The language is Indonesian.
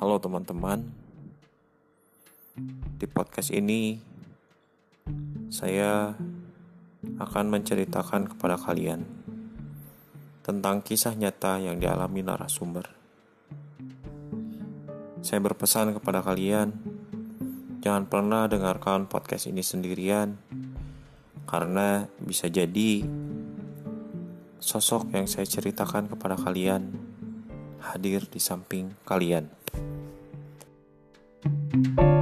Halo teman-teman. Di podcast ini saya akan menceritakan kepada kalian tentang kisah nyata yang dialami narasumber. Saya berpesan kepada kalian jangan pernah dengarkan podcast ini sendirian karena bisa jadi sosok yang saya ceritakan kepada kalian hadir di samping kalian. Thank you